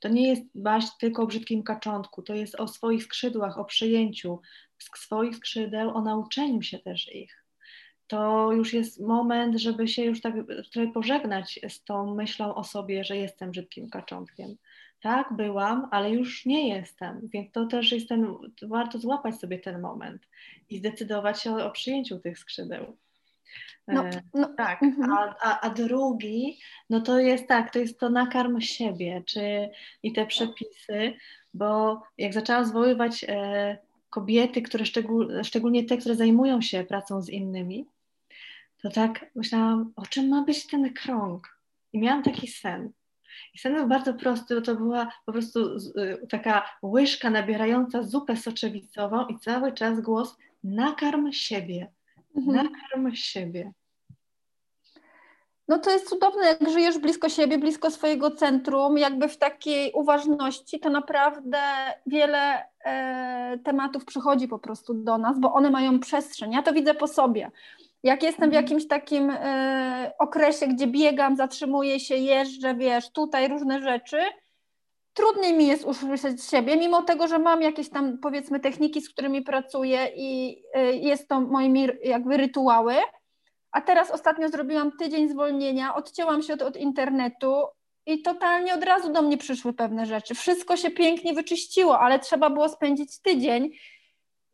to nie jest baść tylko o brzydkim kaczątku, to jest o swoich skrzydłach, o przyjęciu swoich skrzydeł, o nauczeniu się też ich. To już jest moment, żeby się już tak pożegnać z tą myślą o sobie, że jestem brzydkim kaczątkiem. Tak, byłam, ale już nie jestem, więc to też jest ten, warto złapać sobie ten moment i zdecydować się o, o przyjęciu tych skrzydeł. No, e, no, tak, mhm. a, a, a, drugi, no to jest tak, to jest to nakarm siebie, czy i te przepisy, bo jak zaczęłam zwoływać e, kobiety, które szczegól, szczególnie te, które zajmują się pracą z innymi, to tak myślałam, o czym ma być ten krąg? I miałam taki sen. I sen był bardzo prosty, bo to była po prostu y, taka łyżka nabierająca zupę soczewicową i cały czas głos nakarm siebie Mhm. Nakarm siebie. No to jest cudowne, jak żyjesz blisko siebie, blisko swojego centrum, jakby w takiej uważności, to naprawdę wiele e, tematów przychodzi po prostu do nas, bo one mają przestrzeń. Ja to widzę po sobie. Jak jestem w mhm. jakimś takim e, okresie, gdzie biegam, zatrzymuję się, jeżdżę, wiesz, tutaj różne rzeczy, trudniej mi jest usłyszeć siebie, mimo tego, że mam jakieś tam powiedzmy techniki, z którymi pracuję i y, jest to moimi jakby rytuały. A teraz ostatnio zrobiłam tydzień zwolnienia, odcięłam się od, od internetu i totalnie od razu do mnie przyszły pewne rzeczy. Wszystko się pięknie wyczyściło, ale trzeba było spędzić tydzień.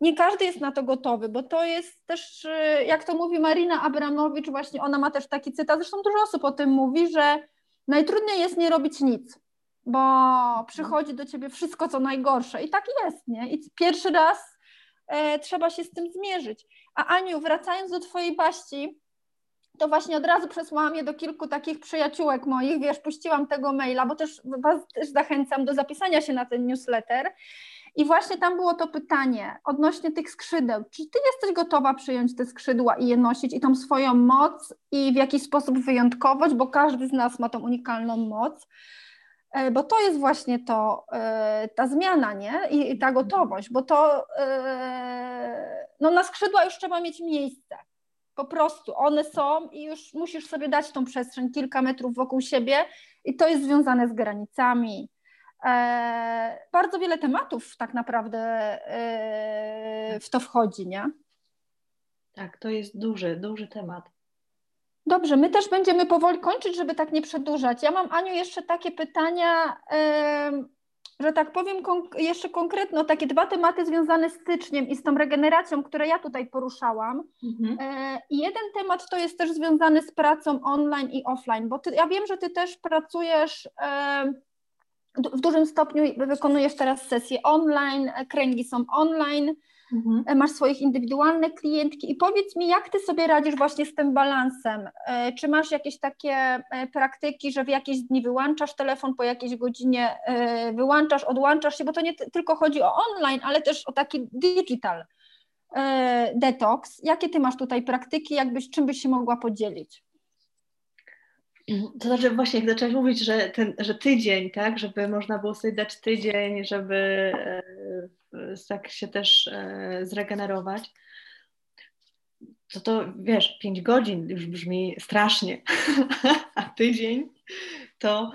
Nie każdy jest na to gotowy, bo to jest też, y, jak to mówi Marina Abramowicz, właśnie ona ma też taki cytat, zresztą dużo osób o tym mówi, że najtrudniej jest nie robić nic bo przychodzi do ciebie wszystko, co najgorsze. I tak jest, nie? I pierwszy raz e, trzeba się z tym zmierzyć. A Aniu, wracając do twojej baści, to właśnie od razu przesłałam je do kilku takich przyjaciółek moich, wiesz, puściłam tego maila, bo też was też zachęcam do zapisania się na ten newsletter. I właśnie tam było to pytanie odnośnie tych skrzydeł. Czy ty jesteś gotowa przyjąć te skrzydła i je nosić i tą swoją moc i w jakiś sposób wyjątkowość, bo każdy z nas ma tą unikalną moc, bo to jest właśnie to, e, ta zmiana, nie? I ta gotowość, bo to e, no na skrzydła już trzeba mieć miejsce. Po prostu one są i już musisz sobie dać tą przestrzeń kilka metrów wokół siebie i to jest związane z granicami, E, bardzo wiele tematów tak naprawdę e, w to wchodzi, nie? Tak, to jest duży, duży temat. Dobrze, my też będziemy powoli kończyć, żeby tak nie przedłużać. Ja mam, Aniu, jeszcze takie pytania, że tak powiem, jeszcze konkretno, takie dwa tematy związane z styczniem i z tą regeneracją, które ja tutaj poruszałam. Mhm. E, I jeden temat to jest też związany z pracą online i offline, bo ty, ja wiem, że ty też pracujesz w dużym stopniu wykonujesz teraz sesje online, kręgi są online, mhm. E, masz swoich indywidualne klientki i powiedz mi, jak ty sobie radzisz właśnie z tym balansem? E, czy masz jakieś takie e, praktyki, że w jakieś dni wyłączasz telefon, po jakiejś godzinie wyłączasz, odłączasz się, bo to nie tylko chodzi o online, ale też o taki digital detox. Jakie ty masz tutaj praktyki, jakbyś, czym byś się mogła podzielić? To znaczy właśnie, jak zaczęłaś mówić, że, ten, że tydzień, tak, żeby można było sobie dać tydzień, żeby tak się też e, zregenerować, to to wiesz, pięć godzin już brzmi strasznie, [laughs] a tydzień to,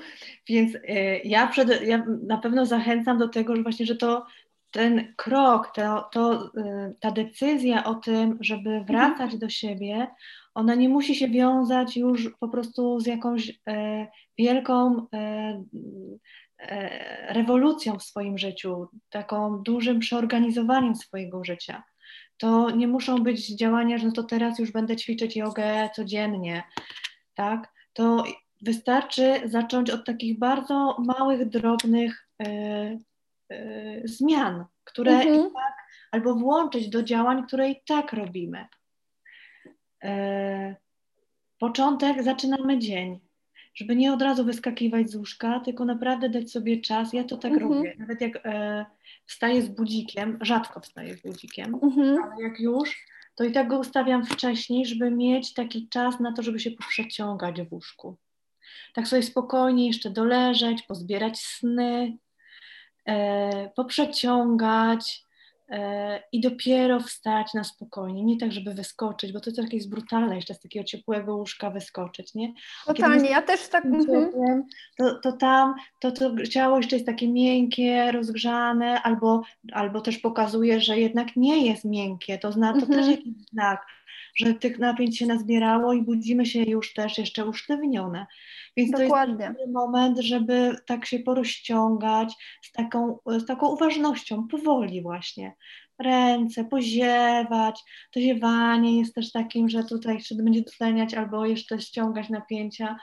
więc e, ja, przed, ja na pewno zachęcam do tego, że właśnie, że to ten krok, to, to, ta decyzja o tym, żeby mhm. wracać do siebie, ona nie musi się wiązać już po prostu z jakąś e, wielką e, e, rewolucją w swoim życiu, taką dużym przeorganizowaniem swojego życia. To nie muszą być działania, że no to teraz już będę ćwiczyć jogę codziennie, tak? To wystarczy zacząć od takich bardzo małych, drobnych e, e, zmian, które mhm. tak, albo włączyć do działań, które i tak robimy. E, początek zaczynamy dzień, żeby nie od razu wyskakiwać z łóżka, tylko naprawdę dać sobie czas. Ja to tak mhm. robię. Nawet jak e, wstaję z budzikiem, rzadko wstaję z budzikiem, mhm. ale jak już, to i tak go ustawiam wcześniej, żeby mieć taki czas na to, żeby się poprzeciągać w łóżku. Tak sobie spokojnie jeszcze doleżeć, pozbierać sny, e, poprzeciągać, i dopiero wstać na spokojnie, nie tak, żeby wyskoczyć, bo to jest jakieś brutalne jeszcze z takiego ciepłego łóżka wyskoczyć, nie? Totalnie, ja też tak... Mhm. To, to tam, to, to ciało jeszcze jest takie miękkie, rozgrzane, albo, albo też pokazuje, że jednak nie jest miękkie, to, zna, to mhm. też jakiś znak, że tych napięć się nazbierało i budzimy się już też jeszcze usztywnione. Więc Dokładnie. to jest moment, żeby tak się porozciągać z taką, z taką uważnością, powoli właśnie. Ręce, poziewać. To ziewanie jest też takim, że tutaj jeszcze będzie dotleniać albo jeszcze ściągać napięcia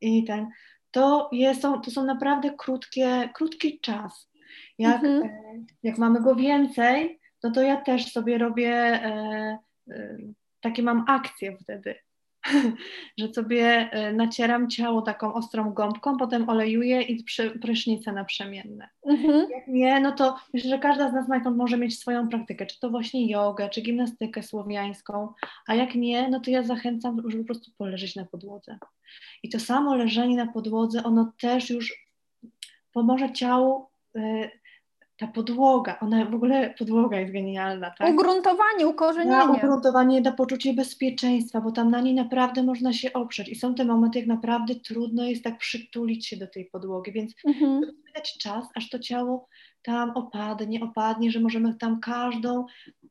i ten. To, jest, to są naprawdę krótkie, krótki czas. Jak, mhm. E, jak mamy go więcej, no to ja też sobie robię e, e, takie mam akcje wtedy, [laughs] że sobie e, nacieram ciało taką ostrą gąbką, potem olejuję i prysznice naprzemienne. Mhm. Jak nie, no to myślę, że każda z nas może mieć swoją praktykę, czy to właśnie jogę, czy gimnastykę słowiańską, a jak nie, no to ja zachęcam, żeby po prostu poleżeć na podłodze. I to samo leżenie na podłodze, ono też już pomoże ciału y, ta podłoga, ona w ogóle podłoga jest genialna, tak? Ugruntowanie, ukorzenienie. Na ugruntowanie da poczucie bezpieczeństwa, bo tam na niej naprawdę można się oprzeć i są te momenty, jak naprawdę trudno jest tak przytulić się do tej podłogi, więc mhm. dać czas, aż to ciało tam opadnie, opadnie, że możemy tam każdą,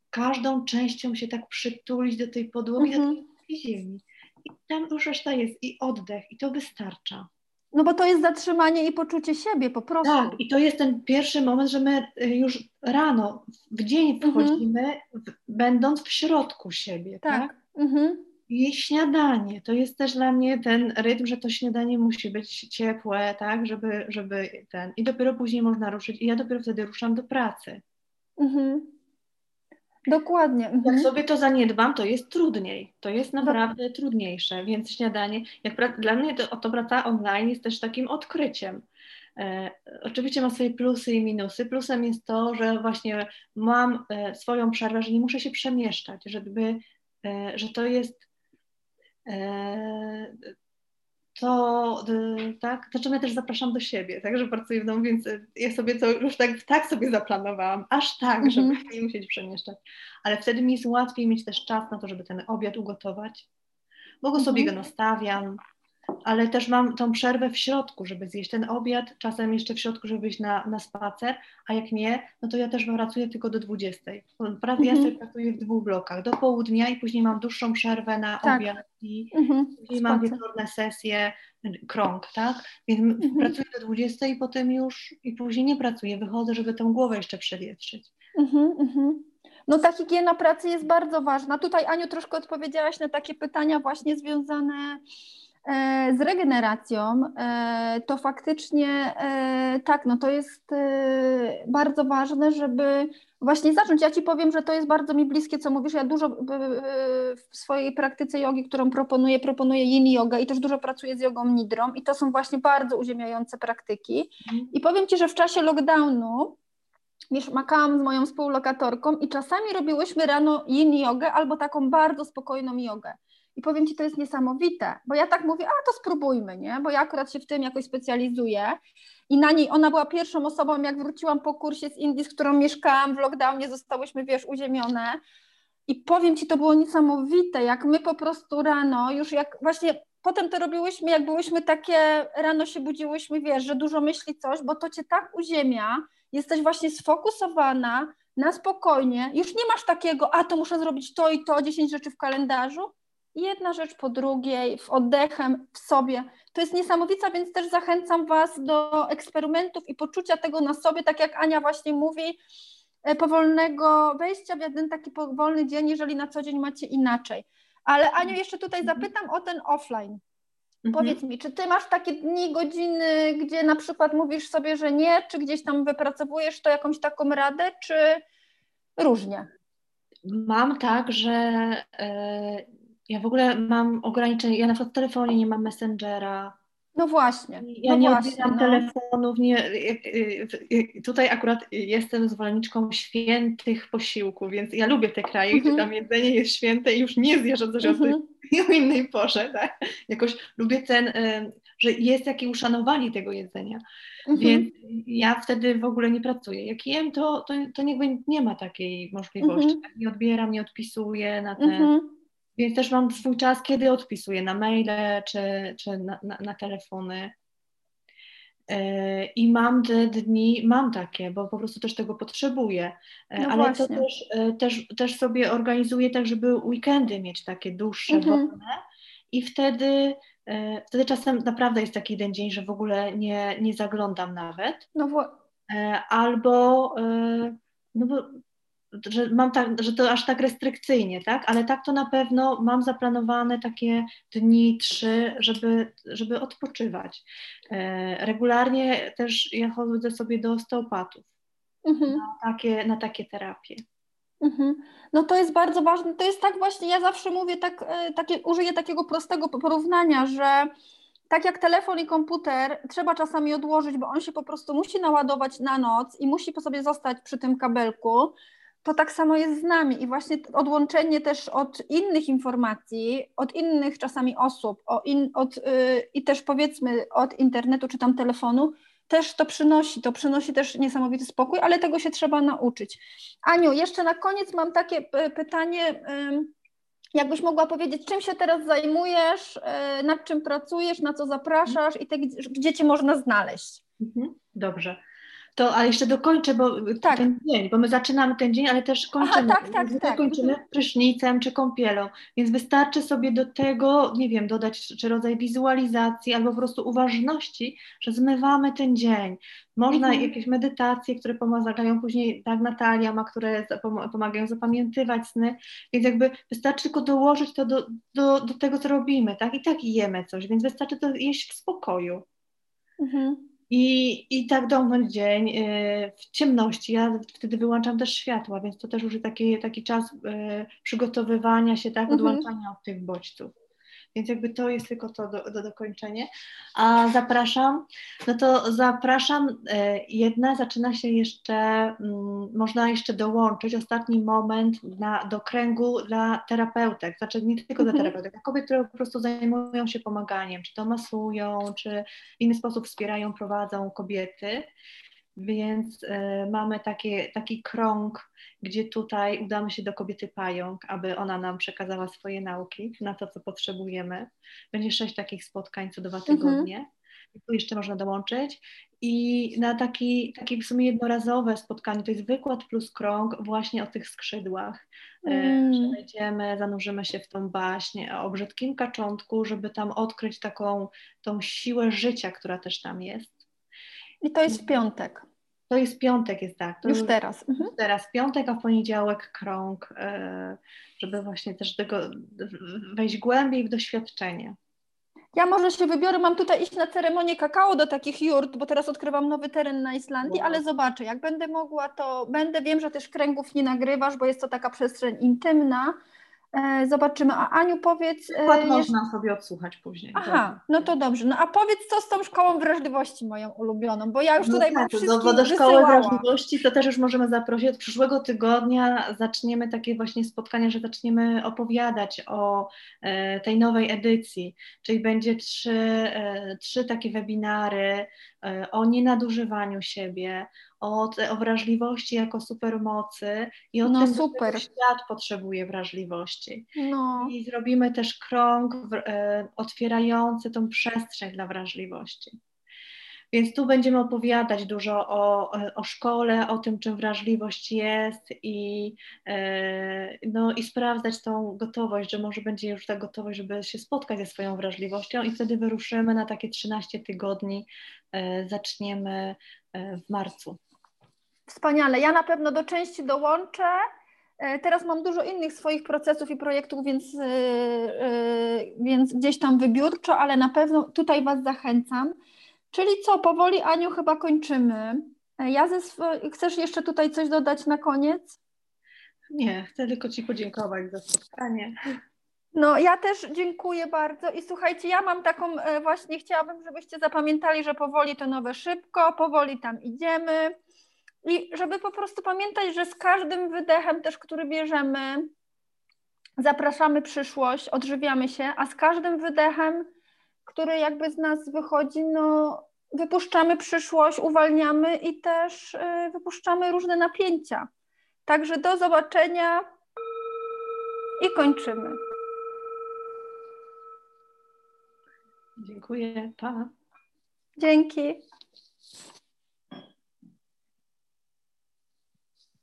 każdą częścią się tak przytulić do tej podłogi, mhm. do tej ziemi. I tam już reszta jest i oddech i to wystarcza. No bo to jest zatrzymanie i poczucie siebie po prostu. Tak, i to jest ten pierwszy moment, że my y, już rano, w dzień mhm. wchodzimy, mhm. w, będąc w środku siebie, tak? tak? Mhm. I śniadanie, to jest też dla mnie ten rytm, że to śniadanie musi być ciepłe, tak, żeby, żeby ten, i dopiero później można ruszyć i ja dopiero wtedy ruszam do pracy. Mhm. Dokładnie. Mhm. Jak sobie to zaniedbam, to jest trudniej. To jest naprawdę Do... trudniejsze, więc śniadanie, jak dla mnie to, to praca online jest też takim odkryciem, E, oczywiście ma swoje plusy i minusy. Plusem jest to, że właśnie mam e, swoją przerwę, że nie muszę się przemieszczać, żeby, e, że to jest e, to tak, to czym ja też zapraszam do siebie, tak, że pracuję w domu, więc ja sobie to już tak, tak sobie zaplanowałam, aż tak, mm -hmm. żeby nie musieć przemieszczać, ale wtedy mi jest łatwiej mieć też czas na to, żeby ten obiad ugotować, bo go sobie mm -hmm. go nastawiam, ale też mam tą przerwę w środku, żeby zjeść ten obiad, czasem jeszcze w środku, żeby iść na, na spacer, a jak nie, no to ja też pracuję tylko do 20. Prawie mhm. ja sobie pracuję w dwóch blokach, do południa i później mam dłuższą przerwę na tak. obiad i mhm. później mam wieczorne sesje, krąg, tak? Więc mhm. pracuję do 20 i potem już, i później nie pracuję, wychodzę, żeby tę głowę jeszcze przewietrzyć. Mhm, mhm. No ta higiena pracy jest bardzo ważna. Tutaj Aniu troszkę odpowiedziałaś na takie pytania właśnie związane z regeneracją, e, to faktycznie e, tak, no to jest bardzo ważne, żeby właśnie zacząć. Ja Ci powiem, że to jest bardzo mi bliskie, co mówisz. Ja dużo w swojej praktyce jogi, którą proponuję, proponuję yin yoga i też dużo pracuję z jogą nidrą i to są właśnie bardzo uziemiające praktyki. Mhm. I powiem Ci, że w czasie lockdownu wiesz, makałam z moją współlokatorką i czasami robiłyśmy rano yin jogę albo taką bardzo spokojną jogę. I powiem Ci, to jest niesamowite, bo ja tak mówię, a to spróbujmy, nie? Bo ja akurat się w tym jakoś specjalizuję. I na niej ona była pierwszą osobą, jak wróciłam po kursie z Indii, z którą mieszkałam w lockdownie, zostałyśmy, wiesz, uziemione. I powiem Ci, to było niesamowite, jak my po prostu rano, już jak właśnie potem to robiłyśmy, jak byłyśmy takie, rano się budziłyśmy, wiesz, że dużo myśli coś, bo to Cię tak uziemia, jesteś właśnie sfokusowana, na spokojnie, już nie masz takiego, a to muszę zrobić to i to, 10 rzeczy w kalendarzu, jedna rzecz po drugiej, w oddechem, w sobie. To jest niesamowite, więc też zachęcam Was do eksperymentów i poczucia tego na sobie, tak jak Ania właśnie mówi, e, powolnego wejścia w jeden taki powolny dzień, jeżeli na co dzień macie inaczej. Ale Aniu, jeszcze tutaj mhm. zapytam o ten offline. Mhm. Powiedz mi, czy ty masz takie dni, godziny, gdzie na przykład mówisz sobie, że nie, czy gdzieś tam wypracowujesz to jakąś taką radę, czy różnie? Mam tak, że e, ja w ogóle mam ograniczenie, ja na przykład w telefonie nie mam Messengera. No właśnie. Ja no nie właśnie, odbieram no. telefonów, nie, tutaj akurat jestem zwolenniczką świętych posiłków, więc ja lubię te kraje, mm -hmm. gdzie tam jedzenie jest święte i już nie zjesz coś mm -hmm. o innej porze, tak? Jakoś lubię ten, że jest takie uszanowanie tego jedzenia, mm -hmm. więc ja wtedy w ogóle nie pracuję. Jak jem, to, to, to niech nie ma takiej możliwości. Mhm. Tak? Nie odbieram, nie odpisuję na ten mhm. Więc też mam swój czas, kiedy odpisuję na maile czy, czy na, na, na telefony. E, I mam te dni, mam takie, bo po prostu też tego potrzebuję, e, no ale właśnie. to też, e, też, też sobie organizuję tak, żeby weekendy mieć takie dłuższe, mhm. wolne i wtedy, wtedy czasem naprawdę jest taki jeden dzień, że w ogóle nie, nie zaglądam nawet. No bo... Albo no bo że mam tak, że to aż tak restrykcyjnie, tak? Ale tak to na pewno mam zaplanowane takie dni, trzy, żeby, żeby odpoczywać. E, regularnie też ja chodzę sobie do osteopatów mhm. na, takie, na takie terapie. Mhm. No to jest bardzo ważne. To jest tak właśnie, ja zawsze mówię, tak, e, takie, użyję takiego prostego porównania, że tak jak telefon i komputer trzeba czasami odłożyć, bo on się po prostu musi naładować na noc i musi po sobie zostać przy tym kabelku, to tak samo jest z nami i właśnie odłączenie też od innych informacji, od innych czasami osób in, od, yy, i też powiedzmy od internetu czy tam telefonu, też to przynosi, to przynosi też niesamowity spokój, ale tego się trzeba nauczyć. Aniu, jeszcze na koniec mam takie pytanie, yy, jakbyś mogła powiedzieć, czym się teraz zajmujesz, yy, nad czym pracujesz, na co zapraszasz i te, gdzie cię można znaleźć? Mhm, dobrze. To, a jeszcze dokończę, bo tak. ten dzień, bo my zaczynamy ten dzień, ale też kończymy. Aha, tak, tak, tak. kończymy mhm. prysznicem czy kąpielą, więc wystarczy sobie do tego, nie wiem, dodać czy rodzaj wizualizacji albo po prostu uważności, że zmywamy ten dzień. Można mhm. jakieś medytacje, które pomagają później, tak Natalia ma, które pomagają zapamiętywać sny, więc jakby wystarczy tylko dołożyć to do, do, do tego, co robimy, tak? I tak jemy coś, więc wystarczy to jeść w spokoju. Mhm. I, I tak domknąć dzień y, w ciemności. Ja wtedy wyłączam też światła, więc to też już taki, taki czas y, przygotowywania się, tak, mhm. odłączania od tych bodźców. Więc jakby to jest tylko to do, do dokończenia. A zapraszam, no to zapraszam, e, jedna zaczyna się jeszcze, mm, można jeszcze dołączyć ostatni moment na, do kręgu dla terapeutek, znaczy nie tylko dla mhm. terapeutek, dla kobiet, które po prostu zajmują się pomaganiem, czy to masują, czy w inny sposób wspierają, prowadzą kobiety. Więc y, mamy takie, taki krąg, gdzie tutaj udamy się do kobiety pająk, aby ona nam przekazała swoje nauki na to, co potrzebujemy. Będzie sześć takich spotkań co dwa mhm. tygodnie. Mhm. Tu jeszcze można dołączyć. I na taki, taki w sumie jednorazowe spotkanie, to jest wykład plus krąg właśnie o tych skrzydłach. E, mm. Przejdziemy, zanurzymy się w tą baśń o brzydkim kaczątku, żeby tam odkryć taką tą siłę życia, która też tam jest. I to jest piątek. To jest piątek, jest tak. To już teraz. Mhm. Teraz piątek, a w poniedziałek krąg, e, żeby właśnie też tego wejść głębiej w doświadczenie. Ja może się wybiorę, mam tutaj iść na ceremonię kakao do takich jurt, bo teraz odkrywam nowy teren na Islandii, ale zobaczę, jak będę mogła, to będę, wiem, że też kręgów nie nagrywasz, bo jest to taka przestrzeń intymna, zobaczymy. A Aniu, powiedz. Przykład e, można sobie odsłuchać później. Aha, no to dobrze. No a powiedz, co z tą szkołą wrażliwości moją ulubioną, bo ja już no tutaj tak, mam do, do szkoły wrażliwości to też już możemy zaprosić. Od przyszłego tygodnia zaczniemy takie właśnie spotkania, że zaczniemy opowiadać o e, tej nowej edycji, czyli będzie trzy, e, trzy takie webinary e, o nienadużywaniu siebie, o, o wrażliwości jako supermocy i o no, tym, super. że świat potrzebuje wrażliwości. No. I zrobimy też krąg w, e, otwierający tą przestrzeń dla wrażliwości. Więc tu będziemy opowiadać dużo o, o szkole, o tym, czym wrażliwość jest i, e, no, i sprawdzać tą gotowość, że może będzie już ta gotowość, żeby się spotkać ze swoją wrażliwością i wtedy wyruszymy na takie 13 tygodni, e, zaczniemy e, w marcu. Wspaniale. Ja na pewno do części dołączę. Teraz mam dużo innych swoich procesów i projektów, więc, więc gdzieś tam wybiórczo, ale na pewno tutaj Was zachęcam. Czyli co, powoli Aniu chyba kończymy. Ja ze sw- chcesz jeszcze tutaj coś dodać na koniec? Nie, chcę tylko Ci podziękować za spotkanie. No, ja też dziękuję bardzo i słuchajcie, ja mam taką właśnie, chciałabym, żebyście zapamiętali, że powoli to nowe szybko, powoli tam idziemy. I żeby po prostu pamiętać, że z każdym wydechem też, który bierzemy, zapraszamy przyszłość, odżywiamy się, a z każdym wydechem, który jakby z nas wychodzi, no wypuszczamy przyszłość, uwalniamy i też y, wypuszczamy różne napięcia. Także do zobaczenia i kończymy. Dziękuję. Pa. Dzięki.